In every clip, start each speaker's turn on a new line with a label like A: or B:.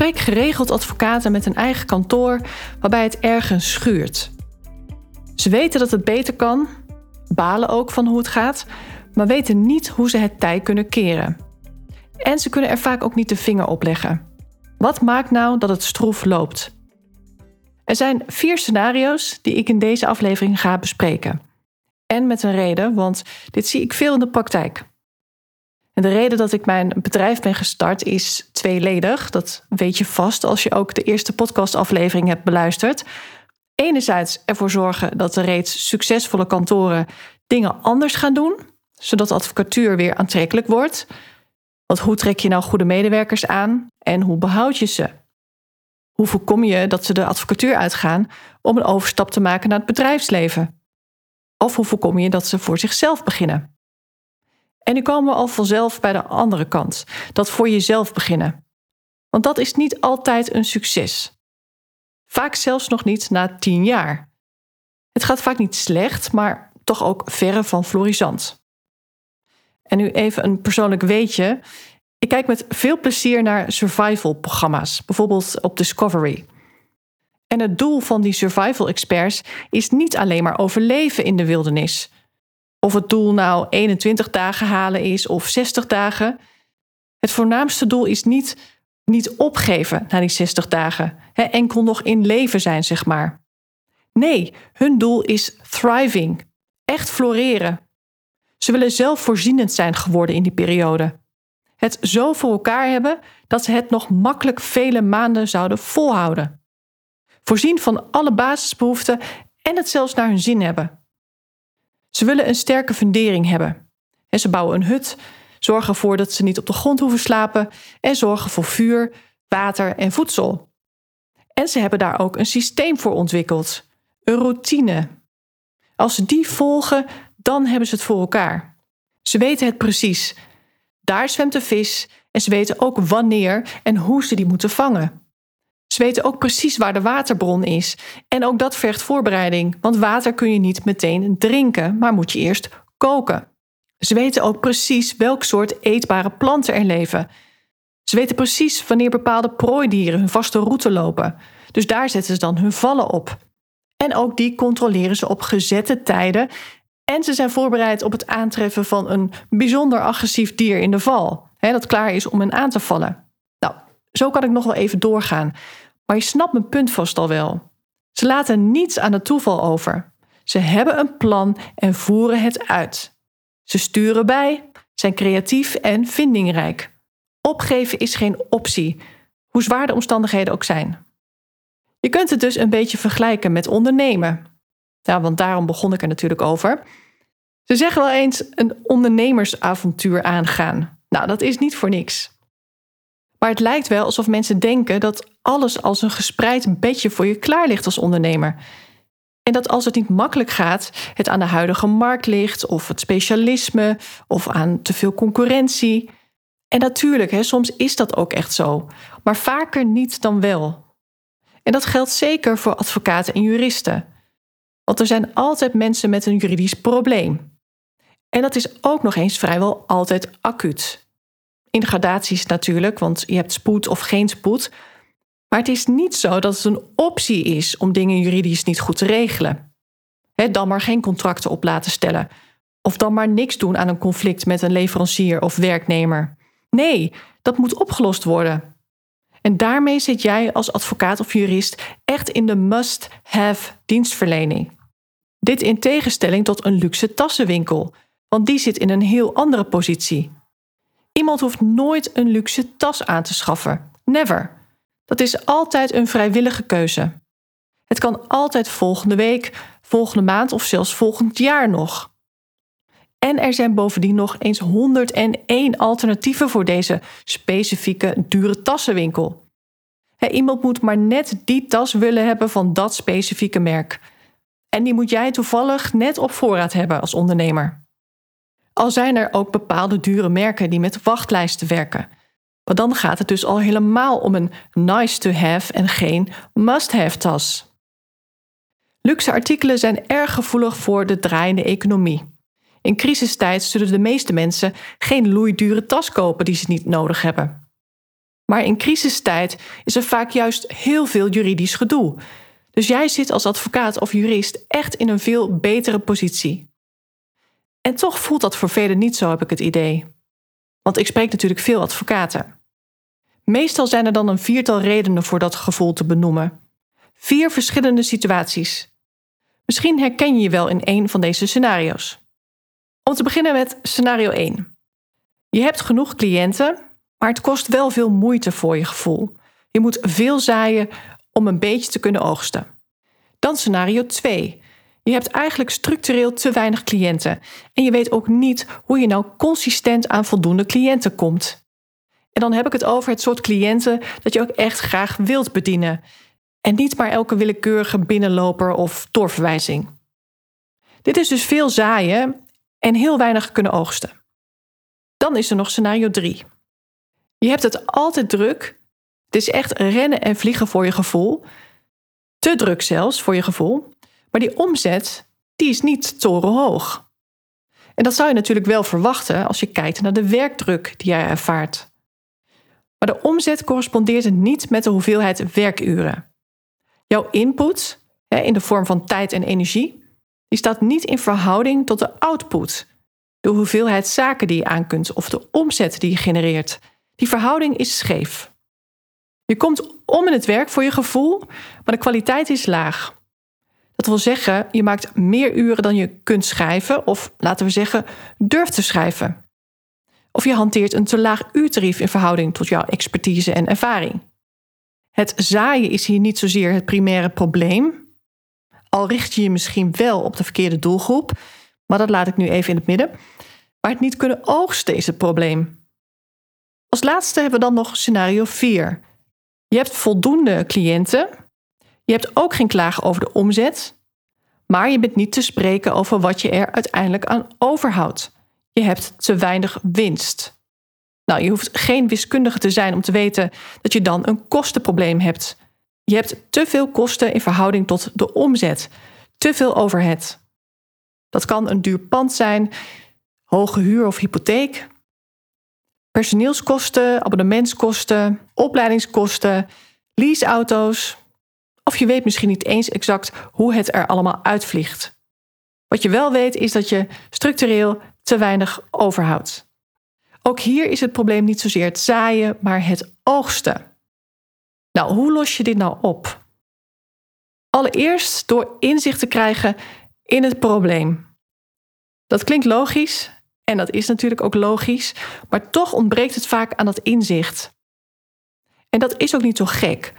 A: Spreek geregeld advocaten met een eigen kantoor waarbij het ergens schuurt. Ze weten dat het beter kan, balen ook van hoe het gaat, maar weten niet hoe ze het tij kunnen keren. En ze kunnen er vaak ook niet de vinger op leggen. Wat maakt nou dat het stroef loopt? Er zijn vier scenario's die ik in deze aflevering ga bespreken. En met een reden, want dit zie ik veel in de praktijk. En de reden dat ik mijn bedrijf ben gestart is tweeledig. Dat weet je vast als je ook de eerste podcastaflevering hebt beluisterd. Enerzijds ervoor zorgen dat de reeds succesvolle kantoren dingen anders gaan doen, zodat advocatuur weer aantrekkelijk wordt. Want hoe trek je nou goede medewerkers aan en hoe behoud je ze? Hoe voorkom je dat ze de advocatuur uitgaan om een overstap te maken naar het bedrijfsleven? Of hoe voorkom je dat ze voor zichzelf beginnen? En nu komen we al vanzelf bij de andere kant, dat voor jezelf beginnen. Want dat is niet altijd een succes. Vaak zelfs nog niet na tien jaar. Het gaat vaak niet slecht, maar toch ook verre van florisant. En nu even een persoonlijk weetje. Ik kijk met veel plezier naar survival-programma's, bijvoorbeeld op Discovery. En het doel van die survival experts is niet alleen maar overleven in de wildernis. Of het doel nou 21 dagen halen is of 60 dagen. Het voornaamste doel is niet, niet opgeven na die 60 dagen. He, enkel nog in leven zijn, zeg maar. Nee, hun doel is thriving. Echt floreren. Ze willen zelfvoorzienend zijn geworden in die periode. Het zo voor elkaar hebben dat ze het nog makkelijk vele maanden zouden volhouden. Voorzien van alle basisbehoeften en het zelfs naar hun zin hebben. Ze willen een sterke fundering hebben. En ze bouwen een hut, zorgen ervoor dat ze niet op de grond hoeven slapen en zorgen voor vuur, water en voedsel. En ze hebben daar ook een systeem voor ontwikkeld, een routine. Als ze die volgen, dan hebben ze het voor elkaar. Ze weten het precies. Daar zwemt de vis en ze weten ook wanneer en hoe ze die moeten vangen. Ze weten ook precies waar de waterbron is. En ook dat vergt voorbereiding, want water kun je niet meteen drinken, maar moet je eerst koken. Ze weten ook precies welk soort eetbare planten er leven. Ze weten precies wanneer bepaalde prooidieren hun vaste route lopen. Dus daar zetten ze dan hun vallen op. En ook die controleren ze op gezette tijden. En ze zijn voorbereid op het aantreffen van een bijzonder agressief dier in de val, hè, dat klaar is om hen aan te vallen. Zo kan ik nog wel even doorgaan. Maar je snapt mijn punt vast al wel. Ze laten niets aan het toeval over. Ze hebben een plan en voeren het uit. Ze sturen bij, zijn creatief en vindingrijk. Opgeven is geen optie, hoe zwaar de omstandigheden ook zijn. Je kunt het dus een beetje vergelijken met ondernemen. Ja, want daarom begon ik er natuurlijk over. Ze zeggen wel eens een ondernemersavontuur aangaan. Nou, dat is niet voor niks. Maar het lijkt wel alsof mensen denken dat alles als een gespreid bedje voor je klaar ligt als ondernemer. En dat als het niet makkelijk gaat, het aan de huidige markt ligt, of het specialisme, of aan te veel concurrentie. En natuurlijk, hè, soms is dat ook echt zo, maar vaker niet dan wel. En dat geldt zeker voor advocaten en juristen. Want er zijn altijd mensen met een juridisch probleem. En dat is ook nog eens vrijwel altijd acuut. In gradaties natuurlijk, want je hebt spoed of geen spoed. Maar het is niet zo dat het een optie is om dingen juridisch niet goed te regelen. dan maar geen contracten op laten stellen. Of dan maar niks doen aan een conflict met een leverancier of werknemer. Nee, dat moet opgelost worden. En daarmee zit jij als advocaat of jurist echt in de must-have dienstverlening. Dit in tegenstelling tot een luxe tassenwinkel, want die zit in een heel andere positie. Iemand hoeft nooit een luxe tas aan te schaffen. Never. Dat is altijd een vrijwillige keuze. Het kan altijd volgende week, volgende maand of zelfs volgend jaar nog. En er zijn bovendien nog eens 101 alternatieven voor deze specifieke dure tassenwinkel. iemand moet maar net die tas willen hebben van dat specifieke merk. En die moet jij toevallig net op voorraad hebben als ondernemer. Al zijn er ook bepaalde dure merken die met wachtlijsten werken. Want dan gaat het dus al helemaal om een nice to have en geen must have tas. Luxe artikelen zijn erg gevoelig voor de draaiende economie. In crisistijd zullen de meeste mensen geen loeidure tas kopen die ze niet nodig hebben. Maar in crisistijd is er vaak juist heel veel juridisch gedoe. Dus jij zit als advocaat of jurist echt in een veel betere positie. En toch voelt dat voor velen niet zo, heb ik het idee. Want ik spreek natuurlijk veel advocaten. Meestal zijn er dan een viertal redenen voor dat gevoel te benoemen. Vier verschillende situaties. Misschien herken je je wel in een van deze scenario's. Om te beginnen met scenario 1. Je hebt genoeg cliënten, maar het kost wel veel moeite voor je gevoel. Je moet veel zaaien om een beetje te kunnen oogsten. Dan scenario 2. Je hebt eigenlijk structureel te weinig cliënten en je weet ook niet hoe je nou consistent aan voldoende cliënten komt. En dan heb ik het over het soort cliënten dat je ook echt graag wilt bedienen. En niet maar elke willekeurige binnenloper of doorverwijzing. Dit is dus veel zaaien en heel weinig kunnen oogsten. Dan is er nog scenario 3. Je hebt het altijd druk. Het is echt rennen en vliegen voor je gevoel. Te druk zelfs voor je gevoel. Maar die omzet, die is niet torenhoog. En dat zou je natuurlijk wel verwachten als je kijkt naar de werkdruk die jij ervaart. Maar de omzet correspondeert niet met de hoeveelheid werkuren. Jouw input, in de vorm van tijd en energie, die staat niet in verhouding tot de output, de hoeveelheid zaken die je aan kunt of de omzet die je genereert. Die verhouding is scheef. Je komt om in het werk voor je gevoel, maar de kwaliteit is laag. Dat wil zeggen, je maakt meer uren dan je kunt schrijven, of laten we zeggen, durft te schrijven. Of je hanteert een te laag uurtarief in verhouding tot jouw expertise en ervaring. Het zaaien is hier niet zozeer het primaire probleem, al richt je je misschien wel op de verkeerde doelgroep, maar dat laat ik nu even in het midden. Maar het niet kunnen oogsten is het probleem. Als laatste hebben we dan nog scenario 4. Je hebt voldoende cliënten. Je hebt ook geen klagen over de omzet. Maar je bent niet te spreken over wat je er uiteindelijk aan overhoudt. Je hebt te weinig winst. Nou, je hoeft geen wiskundige te zijn om te weten dat je dan een kostenprobleem hebt. Je hebt te veel kosten in verhouding tot de omzet. Te veel overhead. Dat kan een duur pand zijn, hoge huur of hypotheek, personeelskosten, abonnementskosten, opleidingskosten, leaseauto's. Of je weet misschien niet eens exact hoe het er allemaal uitvliegt. Wat je wel weet is dat je structureel te weinig overhoudt. Ook hier is het probleem niet zozeer het zaaien, maar het oogsten. Nou, hoe los je dit nou op? Allereerst door inzicht te krijgen in het probleem. Dat klinkt logisch en dat is natuurlijk ook logisch, maar toch ontbreekt het vaak aan dat inzicht. En dat is ook niet zo gek,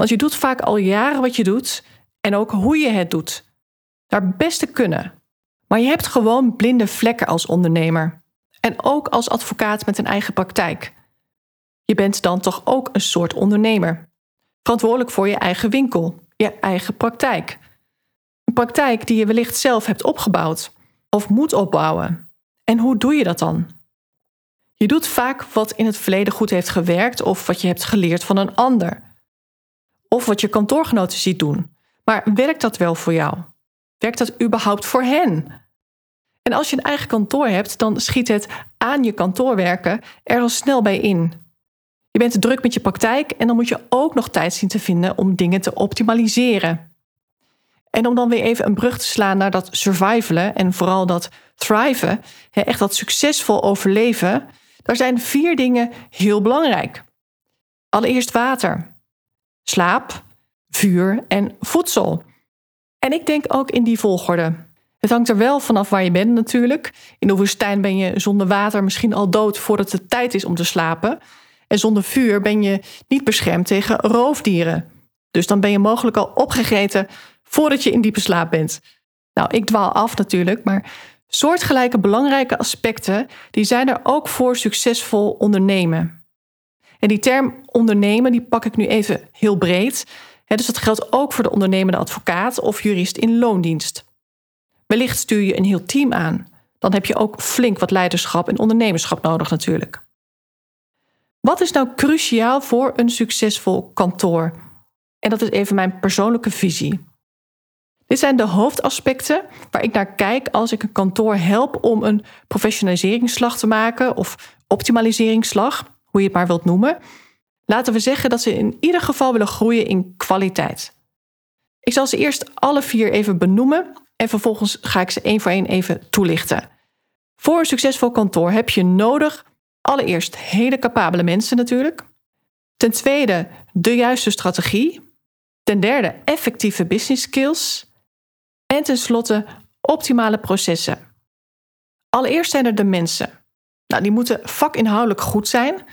A: want je doet vaak al jaren wat je doet en ook hoe je het doet. Daar best te kunnen. Maar je hebt gewoon blinde vlekken als ondernemer en ook als advocaat met een eigen praktijk. Je bent dan toch ook een soort ondernemer. Verantwoordelijk voor je eigen winkel, je eigen praktijk. Een praktijk die je wellicht zelf hebt opgebouwd of moet opbouwen. En hoe doe je dat dan? Je doet vaak wat in het verleden goed heeft gewerkt of wat je hebt geleerd van een ander. Of wat je kantoorgenoten ziet doen. Maar werkt dat wel voor jou? Werkt dat überhaupt voor hen? En als je een eigen kantoor hebt, dan schiet het aan je kantoor werken er al snel bij in. Je bent druk met je praktijk en dan moet je ook nog tijd zien te vinden om dingen te optimaliseren. En om dan weer even een brug te slaan naar dat survivalen en vooral dat thriven, echt dat succesvol overleven, daar zijn vier dingen heel belangrijk. Allereerst water, slaap, vuur en voedsel. En ik denk ook in die volgorde. Het hangt er wel vanaf waar je bent natuurlijk. In de woestijn ben je zonder water misschien al dood voordat het tijd is om te slapen. En zonder vuur ben je niet beschermd tegen roofdieren. Dus dan ben je mogelijk al opgegeten voordat je in diepe slaap bent. Nou, ik dwaal af natuurlijk, maar soortgelijke belangrijke aspecten die zijn er ook voor succesvol ondernemen. En die term ondernemen, die pak ik nu even heel breed. dus dat geldt ook voor de ondernemende advocaat of jurist in loondienst. Wellicht stuur je een heel team aan. Dan heb je ook flink wat leiderschap en ondernemerschap nodig natuurlijk. Wat is nou cruciaal voor een succesvol kantoor? En dat is even mijn persoonlijke visie. Dit zijn de hoofdaspecten waar ik naar kijk als ik een kantoor help om een professionaliseringsslag te maken of optimaliseringsslag, hoe je het maar wilt noemen. Laten we zeggen dat ze in ieder geval willen groeien in kwaliteit. Ik zal ze eerst alle vier even benoemen en vervolgens ga ik ze één voor één even toelichten. Voor een succesvol kantoor heb je nodig allereerst hele capabele mensen natuurlijk. Ten tweede de juiste strategie. Ten derde effectieve business skills. En tenslotte optimale processen. Allereerst zijn er de mensen. Nou, die moeten vakinhoudelijk goed zijn,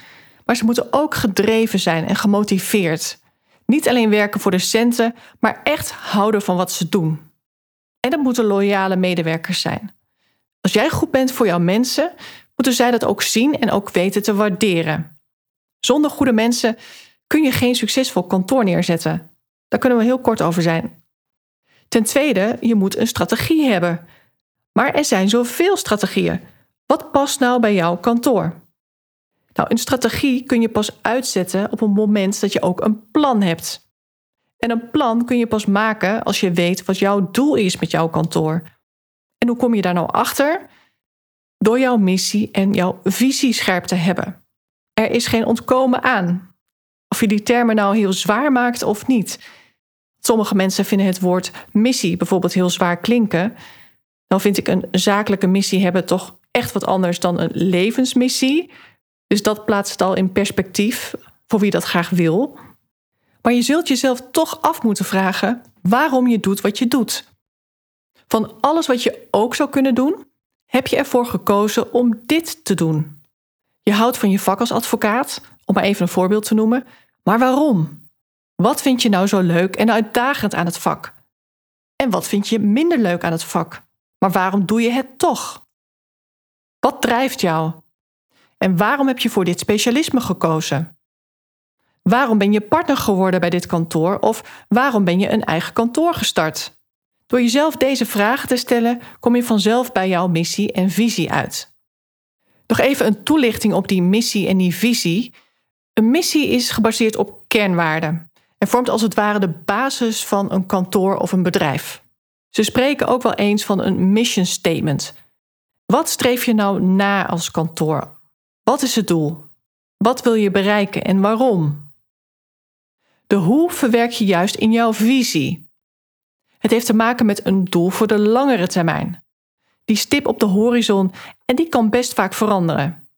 A: maar ze moeten ook gedreven zijn en gemotiveerd. Niet alleen werken voor de centen, maar echt houden van wat ze doen. En dat moeten loyale medewerkers zijn. Als jij goed bent voor jouw mensen, moeten zij dat ook zien en ook weten te waarderen. Zonder goede mensen kun je geen succesvol kantoor neerzetten. Daar kunnen we heel kort over zijn. Ten tweede, je moet een strategie hebben. Maar er zijn zoveel strategieën. Wat past nou bij jouw kantoor? Nou, een strategie kun je pas uitzetten op een moment dat je ook een plan hebt. En een plan kun je pas maken als je weet wat jouw doel is met jouw kantoor. En hoe kom je daar nou achter? Door jouw missie en jouw visie scherp te hebben. Er is geen ontkomen aan. Of je die termen nou heel zwaar maakt of niet. Sommige mensen vinden het woord missie bijvoorbeeld heel zwaar klinken. Dan vind ik een zakelijke missie hebben toch echt wat anders dan een levensmissie. Dus dat plaatst het al in perspectief voor wie dat graag wil. Maar je zult jezelf toch af moeten vragen waarom je doet wat je doet. Van alles wat je ook zou kunnen doen, heb je ervoor gekozen om dit te doen. Je houdt van je vak als advocaat, om maar even een voorbeeld te noemen, maar waarom? Wat vind je nou zo leuk en uitdagend aan het vak? En wat vind je minder leuk aan het vak? Maar waarom doe je het toch? Wat drijft jou? En waarom heb je voor dit specialisme gekozen? Waarom ben je partner geworden bij dit kantoor of waarom ben je een eigen kantoor gestart? Door jezelf deze vragen te stellen, kom je vanzelf bij jouw missie en visie uit. Nog even een toelichting op die missie en die visie. Een missie is gebaseerd op kernwaarden en vormt als het ware de basis van een kantoor of een bedrijf. Ze spreken ook wel eens van een mission statement. Wat streef je nou na als kantoor? Wat is het doel? Wat wil je bereiken en waarom? De hoe verwerk je juist in jouw visie. Het heeft te maken met een doel voor de langere termijn. Die stip op de horizon en die kan best vaak veranderen.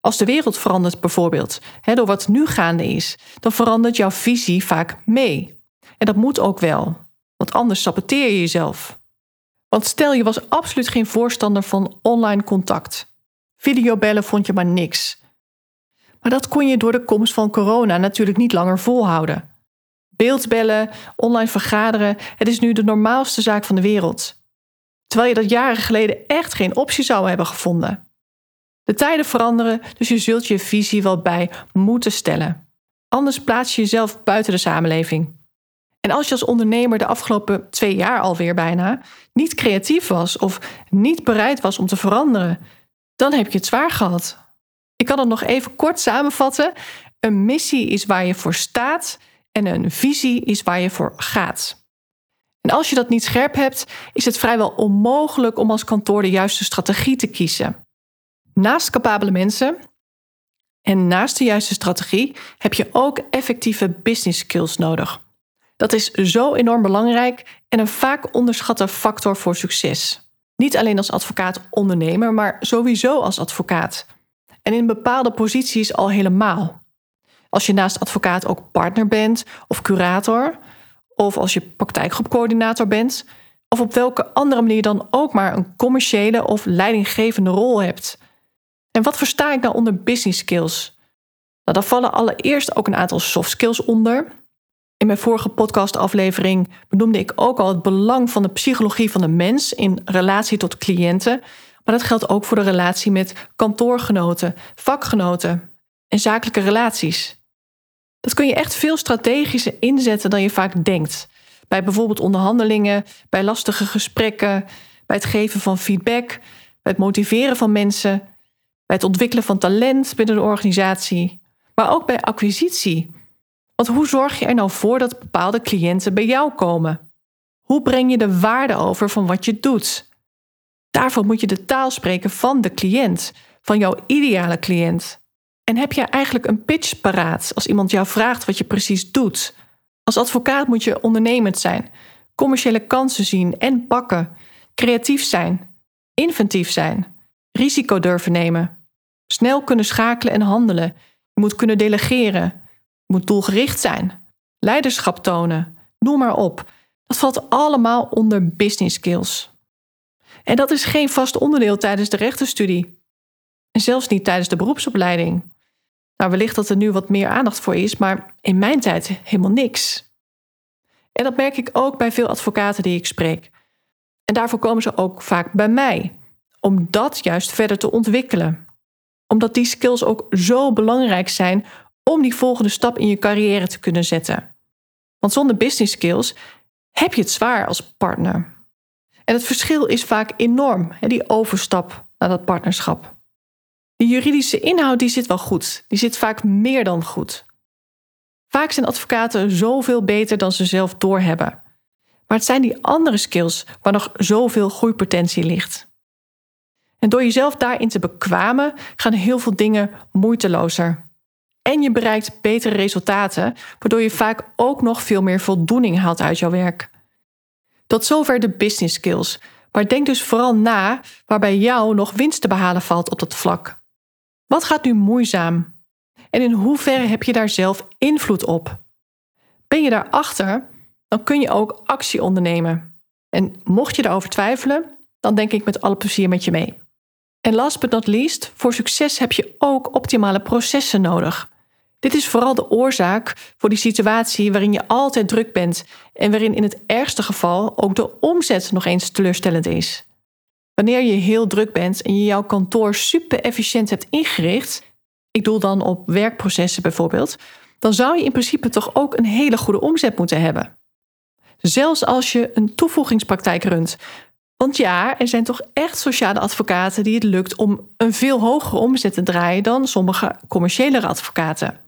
A: Als de wereld verandert bijvoorbeeld, door wat nu gaande is, dan verandert jouw visie vaak mee. En dat moet ook wel, want anders saboteer je jezelf. Want stel je was absoluut geen voorstander van online contact. Videobellen vond je maar niks. Maar dat kon je door de komst van corona natuurlijk niet langer volhouden. Beeldbellen, online vergaderen, het is nu de normaalste zaak van de wereld. Terwijl je dat jaren geleden echt geen optie zou hebben gevonden. De tijden veranderen, dus je zult je visie wel bij moeten stellen. Anders plaats je jezelf buiten de samenleving. En als je als ondernemer de afgelopen twee jaar alweer bijna niet creatief was of niet bereid was om te veranderen, dan heb je het zwaar gehad. Ik kan het nog even kort samenvatten. Een missie is waar je voor staat en een visie is waar je voor gaat. En als je dat niet scherp hebt, is het vrijwel onmogelijk om als kantoor de juiste strategie te kiezen. Naast capabele mensen en naast de juiste strategie heb je ook effectieve business skills nodig. Dat is zo enorm belangrijk en een vaak onderschatte factor voor succes. Niet alleen als advocaat-ondernemer, maar sowieso als advocaat. En in bepaalde posities al helemaal. Als je naast advocaat ook partner bent of curator, of als je praktijkgroepcoördinator bent, of op welke andere manier dan ook maar een commerciële of leidinggevende rol hebt. En wat versta ik nou onder business skills? Nou, daar vallen allereerst ook een aantal soft skills onder. In mijn vorige podcastaflevering benoemde ik ook al het belang van de psychologie van de mens in relatie tot cliënten. Maar dat geldt ook voor de relatie met kantoorgenoten, vakgenoten en zakelijke relaties. Dat kun je echt veel strategischer inzetten dan je vaak denkt. Bij bijvoorbeeld onderhandelingen, bij lastige gesprekken, bij het geven van feedback, bij het motiveren van mensen, bij het ontwikkelen van talent binnen de organisatie, maar ook bij acquisitie. Want hoe zorg je er nou voor dat bepaalde cliënten bij jou komen? Hoe breng je de waarde over van wat je doet? Daarvoor moet je de taal spreken van de cliënt, van jouw ideale cliënt. En heb je eigenlijk een pitch paraat als iemand jou vraagt wat je precies doet? Als advocaat moet je ondernemend zijn, commerciële kansen zien en pakken, creatief zijn, inventief zijn, risico durven nemen, snel kunnen schakelen en handelen. Je moet kunnen delegeren, moet doelgericht zijn, leiderschap tonen, noem maar op. Dat valt allemaal onder business skills. En dat is geen vast onderdeel tijdens de rechtenstudie. En zelfs niet tijdens de beroepsopleiding. Nou, wellicht dat er nu wat meer aandacht voor is, maar in mijn tijd helemaal niks. En dat merk ik ook bij veel advocaten die ik spreek. En daarvoor komen ze ook vaak bij mij, om dat juist verder te ontwikkelen. Omdat die skills ook zo belangrijk zijn om die volgende stap in je carrière te kunnen zetten. Want zonder business skills heb je het zwaar als partner. En het verschil is vaak enorm, die overstap naar dat partnerschap. De juridische inhoud die zit wel goed. Die zit vaak meer dan goed. Vaak zijn advocaten zoveel beter dan ze zelf doorhebben. Maar het zijn die andere skills waar nog zoveel groeipotentie ligt. En door jezelf daarin te bekwamen, gaan heel veel dingen moeitelozer. En je bereikt betere resultaten, waardoor je vaak ook nog veel meer voldoening haalt uit jouw werk. Tot zover de business skills. Maar denk dus vooral na waar bij jou nog winst te behalen valt op dat vlak. Wat gaat nu moeizaam? En in hoeverre heb je daar zelf invloed op? Ben je daarachter, dan kun je ook actie ondernemen. En mocht je daarover twijfelen, dan denk ik met alle plezier met je mee. En last but not least, voor succes heb je ook optimale processen nodig. Dit is vooral de oorzaak voor die situatie waarin je altijd druk bent en waarin in het ergste geval ook de omzet nog eens teleurstellend is. Wanneer je heel druk bent en je jouw kantoor super efficiënt hebt ingericht, ik doel dan op werkprocessen bijvoorbeeld, dan zou je in principe toch ook een hele goede omzet moeten hebben. Zelfs als je een toevoegingspraktijk runt. Want ja, er zijn toch echt sociale advocaten die het lukt om een veel hogere omzet te draaien dan sommige commerciële advocaten.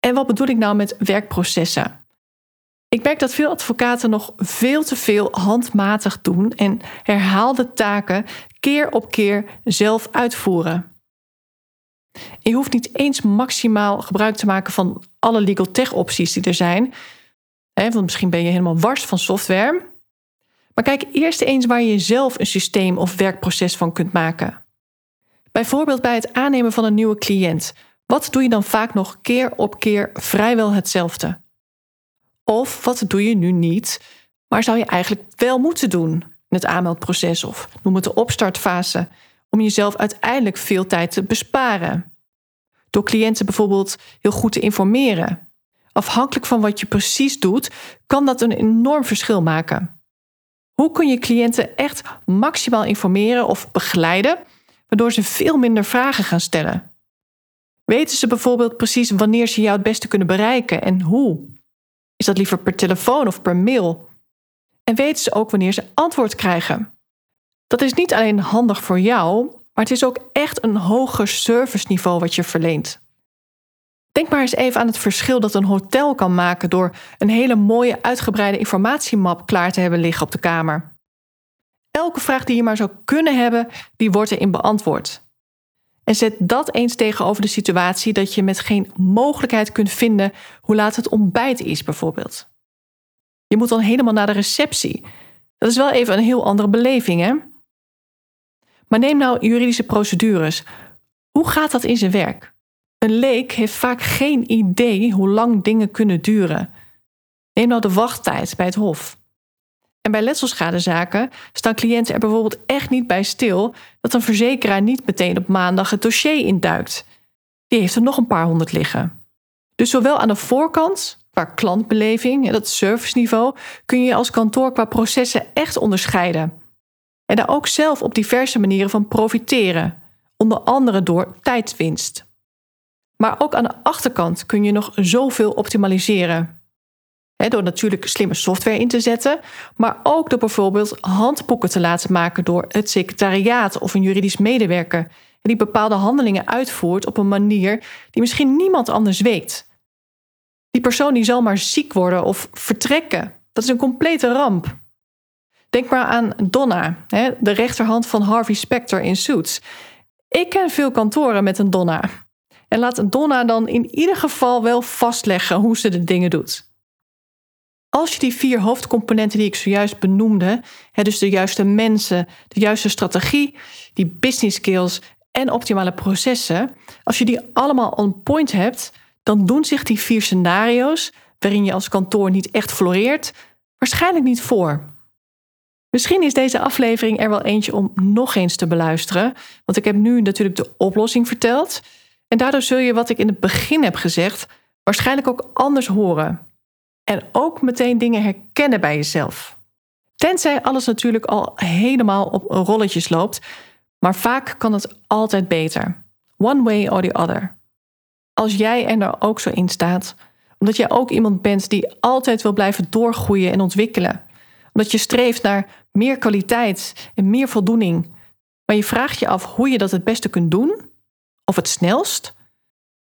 A: En wat bedoel ik nou met werkprocessen? Ik merk dat veel advocaten nog veel te veel handmatig doen en herhaalde taken keer op keer zelf uitvoeren. je hoeft niet eens maximaal gebruik te maken van alle legal tech opties die er zijn. Want misschien ben je helemaal wars van software. Maar kijk eerst eens waar je zelf een systeem of werkproces van kunt maken. Bijvoorbeeld bij het aannemen van een nieuwe cliënt. Wat doe je dan vaak nog keer op keer vrijwel hetzelfde? Of wat doe je nu niet, maar zou je eigenlijk wel moeten doen in het aanmeldproces of noem het de opstartfase, om jezelf uiteindelijk veel tijd te besparen? Door cliënten bijvoorbeeld heel goed te informeren. Afhankelijk van wat je precies doet, kan dat een enorm verschil maken. Hoe kun je cliënten echt maximaal informeren of begeleiden, waardoor ze veel minder vragen gaan stellen? Weten ze bijvoorbeeld precies wanneer ze jou het beste kunnen bereiken en hoe? Is dat liever per telefoon of per mail? En weten ze ook wanneer ze antwoord krijgen? Dat is niet alleen handig voor jou, maar het is ook echt een hoger serviceniveau wat je verleent. Denk maar eens even aan het verschil dat een hotel kan maken door een hele mooie uitgebreide informatiemap klaar te hebben liggen op de kamer. Elke vraag die je maar zou kunnen hebben, die wordt erin beantwoord. En zet dat eens tegenover de situatie dat je met geen mogelijkheid kunt vinden hoe laat het ontbijt is, bijvoorbeeld. Je moet dan helemaal naar de receptie. Dat is wel even een heel andere beleving, hè? Maar neem nou juridische procedures. Hoe gaat dat in zijn werk? Een leek heeft vaak geen idee hoe lang dingen kunnen duren. Neem nou de wachttijd bij het Hof. En bij letselschadezaken staan cliënten er bijvoorbeeld echt niet bij stil dat een verzekeraar niet meteen op maandag het dossier induikt. Die heeft er nog een paar honderd liggen. Dus zowel aan de voorkant, qua klantbeleving en dat serviceniveau, kun je als kantoor qua processen echt onderscheiden. En daar ook zelf op diverse manieren van profiteren, onder andere door tijdswinst. Maar ook aan de achterkant kun je nog zoveel optimaliseren door natuurlijk slimme software in te zetten, maar ook door bijvoorbeeld handboeken te laten maken door het secretariaat of een juridisch medewerker die bepaalde handelingen uitvoert op een manier die misschien niemand anders weet. Die persoon die zal maar ziek worden of vertrekken. Dat is een complete ramp. Denk maar aan Donna, de rechterhand van Harvey Specter in Suits. Ik ken veel kantoren met een Donna. En laat Donna dan in ieder geval wel vastleggen hoe ze de dingen doet. Als je die vier hoofdcomponenten die ik zojuist benoemde, dus de juiste mensen, de juiste strategie, die business skills en optimale processen, als je die allemaal on point hebt, dan doen zich die vier scenario's, waarin je als kantoor niet echt floreert, waarschijnlijk niet voor. Misschien is deze aflevering er wel eentje om nog eens te beluisteren, want ik heb nu natuurlijk de oplossing verteld. En daardoor zul je wat ik in het begin heb gezegd waarschijnlijk ook anders horen. En ook meteen dingen herkennen bij jezelf. Tenzij alles natuurlijk al helemaal op rolletjes loopt, maar vaak kan het altijd beter. One way or the other. Als jij er nou ook zo in staat, omdat jij ook iemand bent die altijd wil blijven doorgroeien en ontwikkelen, omdat je streeft naar meer kwaliteit en meer voldoening, maar je vraagt je af hoe je dat het beste kunt doen, of het snelst,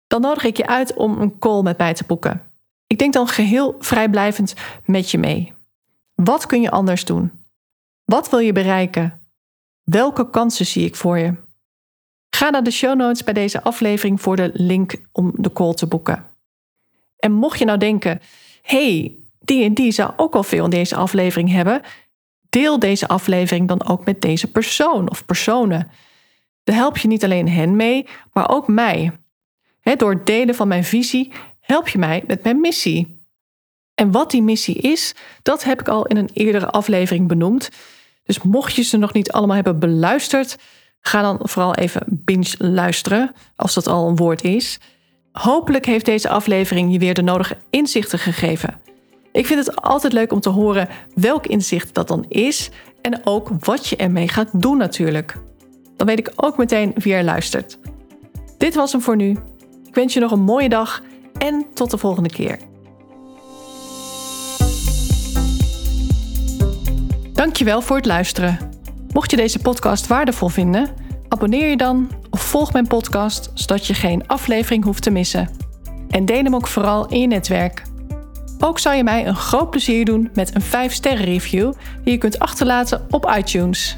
A: dan nodig ik je uit om een call met mij te boeken. Ik denk dan geheel vrijblijvend met je mee. Wat kun je anders doen? Wat wil je bereiken? Welke kansen zie ik voor je? Ga naar de show notes bij deze aflevering voor de link om de call te boeken. En mocht je nou denken: hey, die en die zou ook al veel in deze aflevering hebben, deel deze aflevering dan ook met deze persoon of personen. Dan help je niet alleen hen mee, maar ook mij. door het delen van mijn visie help je mij met mijn missie. En wat die missie is, dat heb ik al in een eerdere aflevering benoemd. Dus mocht je ze nog niet allemaal hebben beluisterd, ga dan vooral even binge luisteren, als dat al een woord is. Hopelijk heeft deze aflevering je weer de nodige inzichten gegeven. Ik vind het altijd leuk om te horen welk inzicht dat dan is en ook wat je ermee gaat doen natuurlijk. Dan weet ik ook meteen wie er luistert. Dit was hem voor nu. Ik wens je nog een mooie dag en tot de volgende keer. Dankjewel voor het luisteren. Mocht je deze podcast waardevol vinden, abonneer je dan of volg mijn podcast zodat je geen aflevering hoeft te missen. En deel hem ook vooral in je netwerk. Ook zou je mij een groot plezier doen met een 5-sterren review die je kunt achterlaten op iTunes.